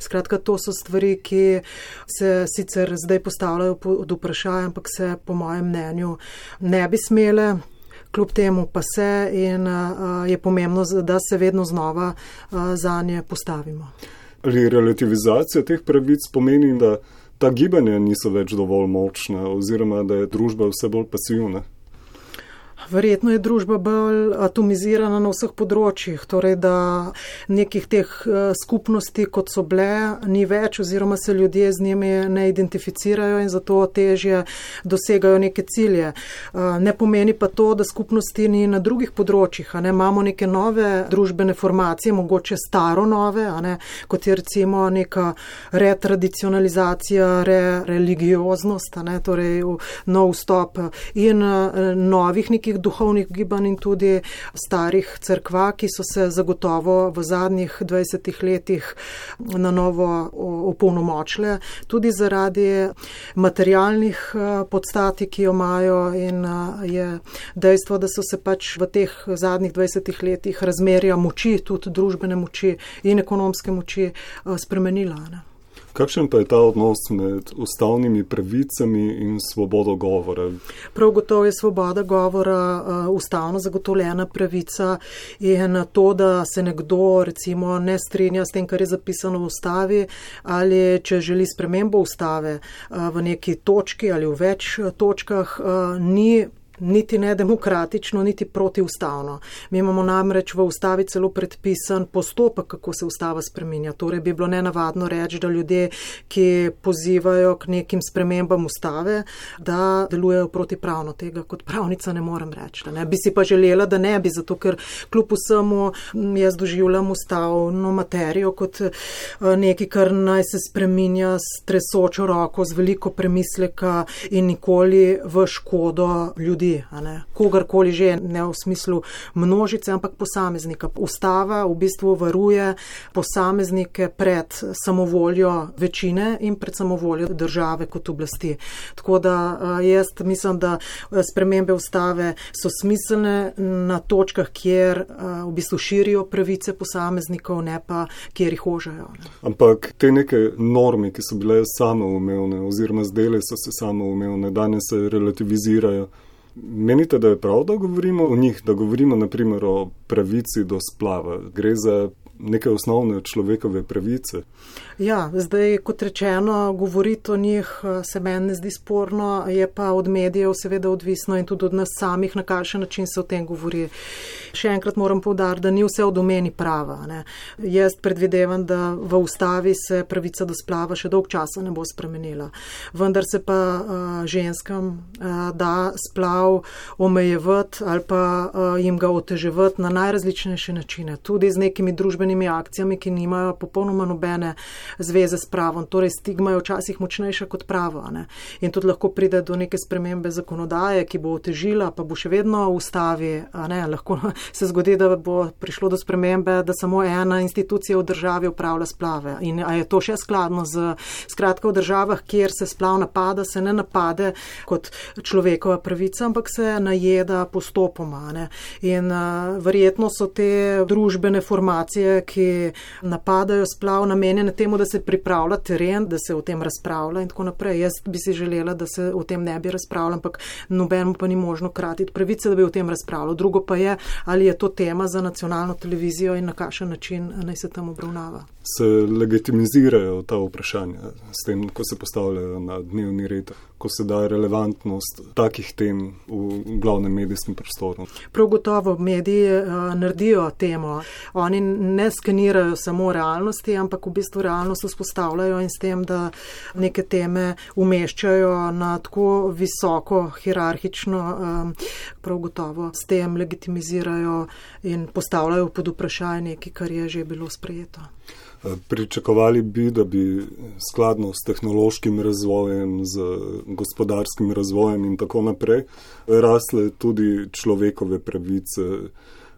Skratka, to so stvari, ki se sicer zdaj postavljajo pod vprašanje, ampak se po mojem mnenju ne bi smele. Kljub temu pa se in je pomembno, da se vedno znova za nje postavimo. Ali relativizacija teh pravic pomeni, da ta gibanja niso več dovolj močna oziroma da je družba vse bolj pasivna? Verjetno je družba bolj atomizirana na vseh področjih, torej da nekih teh eh, skupnosti, kot so bile, ni več oziroma se ljudje z njimi ne identificirajo in zato težje dosegajo neke cilje. Eh, ne pomeni pa to, da skupnosti ni na drugih področjih. Ne? Imamo neke nove družbene formacije, mogoče staro nove, kot je recimo neka retradicionalizacija, re-religioznost, torej nov vstop in eh, novih nekih duhovnih gibanj in tudi starih crkva, ki so se zagotovo v zadnjih 20 letih na novo opolnomočile, tudi zaradi materialnih eh, podstati, ki jo imajo in eh, je dejstvo, da so se pač v teh zadnjih 20 letih razmerja moči, tudi družbene moči in ekonomske moči eh, spremenila. Ne. Kakšen pa je ta odnos med ustavnimi pravicami in svobodo govora? Prav gotovo je svoboda govora uh, ustavno zagotovljena pravica in to, da se nekdo recimo ne strinja s tem, kar je zapisano v ustavi ali če želi spremembo ustave uh, v neki točki ali v več točkah, uh, ni niti ne demokratično, niti protiustavno. Mi imamo namreč v ustavi celo predpisan postopek, kako se ustava spreminja. Torej bi bilo nenavadno reči, da ljudje, ki pozivajo k nekim spremembam ustave, da delujejo protipravno. Tega kot pravnica ne morem reči. Ne. Bi si pa želela, da ne bi, zato ker kljub vsemu jaz doživljam ustavno materijo kot eh, nekaj, kar naj se spreminja s tresočo roko, z veliko premisleka in nikoli v škodo ljudi kogarkoli že, ne v smislu množice, ampak posameznika. Ustava v bistvu varuje posameznike pred samovoljo večine in pred samovoljo države kot oblasti. Tako da jaz mislim, da spremembe ustave so smiselne na točkah, kjer v bistvu širijo pravice posameznikov, ne pa kjer jih ožajo. Ne. Ampak te neke norme, ki so bile samoumevne oziroma zdele so se samoumevne, danes se relativizirajo. Menite, da je prav, da govorimo o njih, da govorimo naprimer o pravici do splava? Gre za neke osnovne človekove pravice. Ja, zdaj, kot rečeno, govoriti o njih eh, se meni ne zdi sporno, je pa od medijev seveda odvisno in tudi od nas samih, na kakšen način se o tem govori. Še enkrat moram povdariti, da ni vse v domeni prava. Ne. Jaz predvidevam, da v ustavi se pravica do splava še dolg časa ne bo spremenila. Vendar se pa uh, ženskam uh, da splav omejevati ali pa uh, jim ga oteževati na najrazličnejše načine, tudi z nekimi družbenimi družbenimi akcijami, ki nimajo popolnoma nobene zveze s pravom. Torej, stigma je včasih močnejša kot pravo. Ne? In tudi lahko pride do neke spremembe zakonodaje, ki bo otežila, pa bo še vedno v ustavi. Lahko se zgodi, da bo prišlo do spremembe, da samo ena institucija v državi upravlja splave. In je to še skladno z skratka v državah, kjer se splav napada, se ne napade kot človekova pravica, ampak se najeda postopoma. Ne? In uh, verjetno so te družbene formacije, ki napadajo splav, namenjene temu, da se pripravlja teren, da se o tem razpravlja in tako naprej. Jaz bi si želela, da se o tem ne bi razpravljala, ampak nobenemu pa ni možno kratiti pravice, da bi o tem razpravljal. Drugo pa je, ali je to tema za nacionalno televizijo in na kakšen način naj se tam obravnava. Se legitimizirajo ta vprašanja s tem, ko se postavljajo na dnevni red ko se da relevantnost takih tem v glavnem medijskem prostoru. Prav gotovo mediji uh, naredijo temo. Oni ne skenirajo samo realnosti, ampak v bistvu realnost vzpostavljajo in s tem, da neke teme umeščajo na tako visoko hierarhično, um, prav gotovo s tem legitimizirajo in postavljajo pod vprašanje nekaj, kar je že bilo sprejeto. Pričakovali bi, da bi skladno s tehnološkim razvojem, z gospodarskim razvojem in tako naprej, rasle tudi človekove pravice,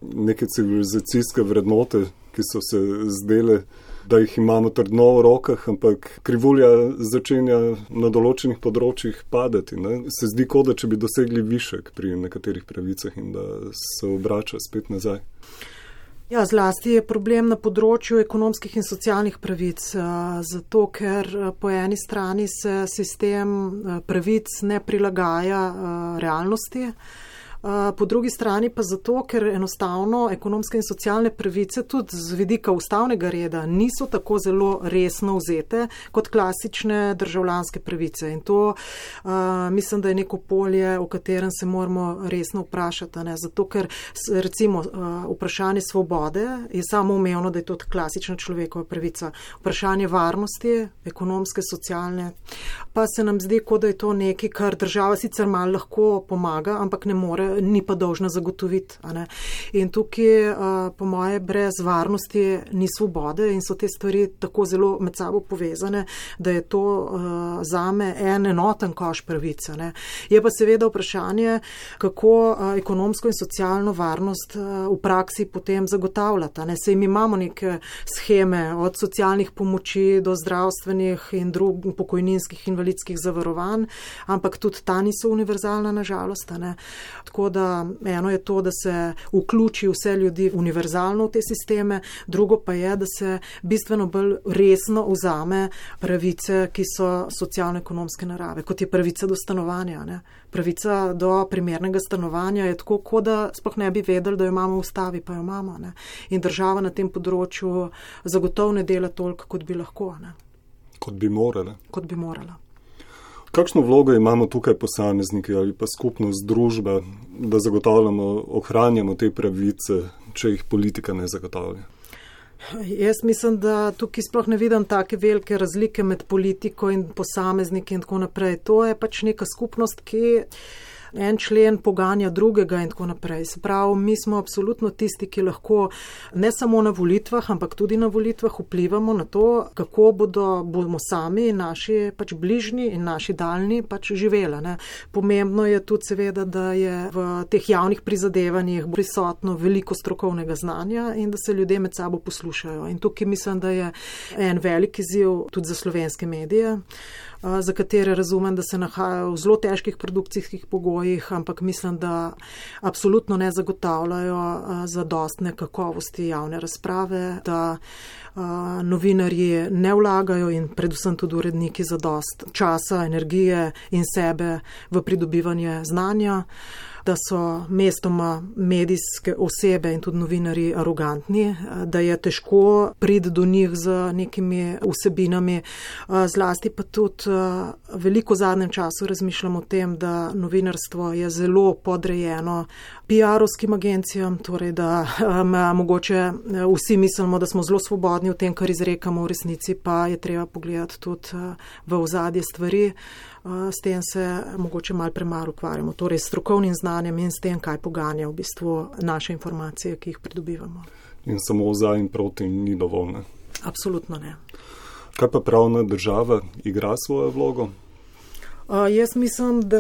neke civilizacijske vrednote, ki so se zdele, da jih imamo trdno v rokah, ampak krivulja začenja na določenih področjih padati. Ne? Se zdi, kot da če bi dosegli višek pri nekaterih pravicah in da se obrača spet nazaj. Ja, zlasti je problem na področju ekonomskih in socialnih pravic, zato ker po eni strani se sistem pravic ne prilagaja realnosti. Po drugi strani pa zato, ker enostavno ekonomske in socialne pravice tudi z vidika ustavnega reda niso tako zelo resno vzete kot klasične državljanske pravice. In to uh, mislim, da je neko polje, o katerem se moramo resno vprašati. Ne? Zato, ker recimo uh, vprašanje svobode je samo umevno, da je to klasična človekova pravica. Vprašanje varnosti, ekonomske, socialne, pa se nam zdi, kot da je to nekaj, kar država sicer malo lahko pomaga, ampak ne more ni pa dolžna zagotoviti. In tukaj, po moje, brez varnosti ni svobode in so te stvari tako zelo med sabo povezane, da je to zame en enoten koš pravice. Ne. Je pa seveda vprašanje, kako ekonomsko in socialno varnost v praksi potem zagotavljati. Ne. Sej mi imamo neke scheme od socialnih pomoči do zdravstvenih in drugih pokojninskih invalidskih zavarovanj, ampak tudi ta niso univerzalna, nažalost. Tako Tako da eno je to, da se vključi vse ljudi univerzalno v te sisteme, drugo pa je, da se bistveno bolj resno vzame pravice, ki so socialno-ekonomske narave, kot je pravica do stanovanja. Ne. Pravica do primernega stanovanja je tako, kot da sploh ne bi vedeli, da jo imamo v ustavi, pa jo imamo. Ne. In država na tem področju zagotovo ne dela toliko, kot bi lahko. Ne. Kot bi morala. Kot bi morala. Kakšno vlogo imamo tukaj posamezniki ali pa skupnost družbe, da zagotavljamo, ohranjamo te pravice, če jih politika ne zagotavlja? Jaz mislim, da tukaj sploh ne vidim take velike razlike med politiko in posamezniki in tako naprej. To je pač neka skupnost, ki en člen poganja drugega in tako naprej. Se pravi, mi smo absolutno tisti, ki lahko ne samo na volitvah, ampak tudi na volitvah vplivamo na to, kako bodo, bomo sami in naši pač bližnji in naši daljni pač živela. Ne. Pomembno je tudi seveda, da je v teh javnih prizadevanjih prisotno veliko strokovnega znanja in da se ljudje med sabo poslušajo. In tukaj mislim, da je en velik izziv tudi za slovenske medije za katere razumem, da se nahajajo v zelo težkih produkcijskih pogojih, ampak mislim, da absolutno ne zagotavljajo zadostne kakovosti javne razprave, da novinarji ne vlagajo in predvsem tudi uredniki zadost časa, energije in sebe v pridobivanje znanja da so mestoma medijske osebe in tudi novinari arogantni, da je težko priti do njih z nekimi vsebinami. Zlasti pa tudi veliko v zadnjem času razmišljamo o tem, da novinarstvo je zelo podrejeno PR-ovskim agencijam, torej da mogoče vsi mislimo, da smo zelo svobodni v tem, kar izrekamo, v resnici pa je treba pogledati tudi v ozadje stvari s tem se mogoče mal premalo ukvarjamo, torej s strokovnim znanjem in s tem, kaj poganja v bistvu naše informacije, ki jih pridobivamo. In samo za in proti ni dovolj. Ne? Absolutno ne. Kaj pa pravna država igra svojo vlogo? Uh, jaz mislim, da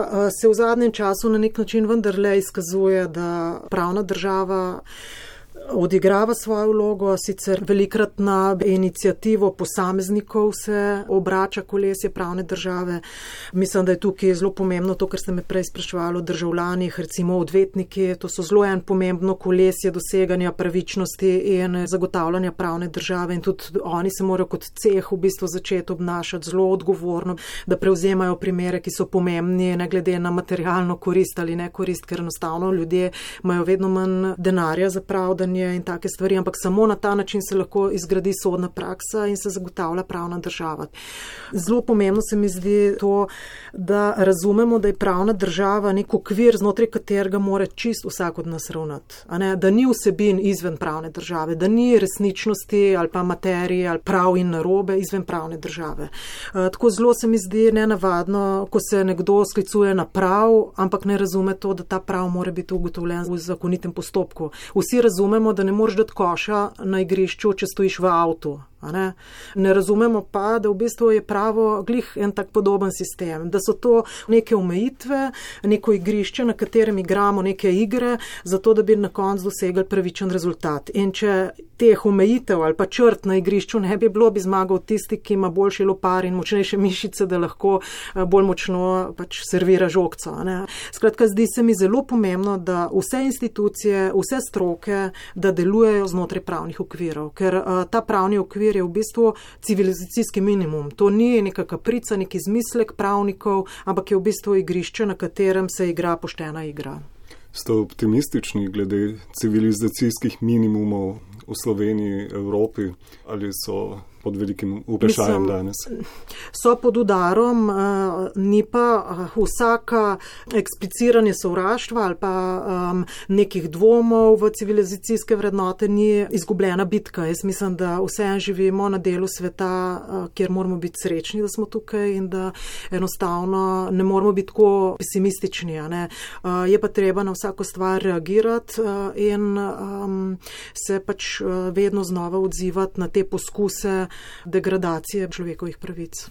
uh, se v zadnjem času na nek način vendarle izkazuje, da pravna država odigrava svojo vlogo, sicer velikrat na inicijativo posameznikov se obrača kolesje pravne države. Mislim, da je tukaj zelo pomembno to, kar ste me prej sprašvali o državljanih, recimo odvetniki, to so zelo en pomembno kolesje doseganja pravičnosti in zagotavljanja pravne države in tudi oni se morajo kot ceh v bistvu začeti obnašati zelo odgovorno, da prevzemajo primere, ki so pomembni, ne glede na materialno korist ali ne korist, ker enostavno ljudje imajo vedno manj denarja za pravdanje zaupanje in take stvari, ampak samo na ta način se lahko izgradi sodna praksa in se zagotavlja pravna država. Zelo pomembno se mi zdi to, da razumemo, da je pravna država nek okvir, znotraj katerega mora čist vsak od nas ravnati. Da ni vsebin izven pravne države, da ni resničnosti ali pa materije ali prav in narobe izven pravne države. Tako zelo se mi zdi nenavadno, ko se nekdo sklicuje na prav, ampak ne razume to, da ta prav mora biti ugotovljen v zakonitem postopku. Vsi razumemo, razumemo, da ne moreš dati koša na igrišču, če stojiš v avtu. Ne? ne razumemo pa, da v bistvu je pravo glih en tak podoben sistem, da so to neke omejitve, neko igrišče, na katerem igramo neke igre, zato da bi na koncu dosegli pravičen rezultat. In če teh omejitev ali pa črt na igrišču ne bi bilo, bi zmagal tisti, ki ima boljši lopar in močnejše mišice, da lahko eh, bolj močno pač servira žogco. Ne? Skratka, zdi se mi zelo pomembno, da vse institucije, vse stroke, da delujejo znotraj pravnih okvirov, ker uh, ta pravni okvir je v bistvu civilizacijski minimum. To ni neka kaprica, neki izmislek pravnikov, ampak je v bistvu igrišče, na katerem se igra poštena igra. Ste optimistični glede civilizacijskih minimumov v Sloveniji, Evropi ali so pod velikim vprašanjem Mislim, danes. So pod udarom, uh, ni pa uh, vsaka ekspliciranje sovraštva ali pa um, nekih dvomov v civilizacijske vrednote ni izgubljena bitka. Jaz mislim, da vse živimo na delu sveta, uh, kjer moramo biti srečni, da smo tukaj in da enostavno ne moramo biti tako pesimistični. Je pa treba na vsako stvar reagirati in um, se pač vedno znova odzivati na te poskuse, degradacije človekovih pravic.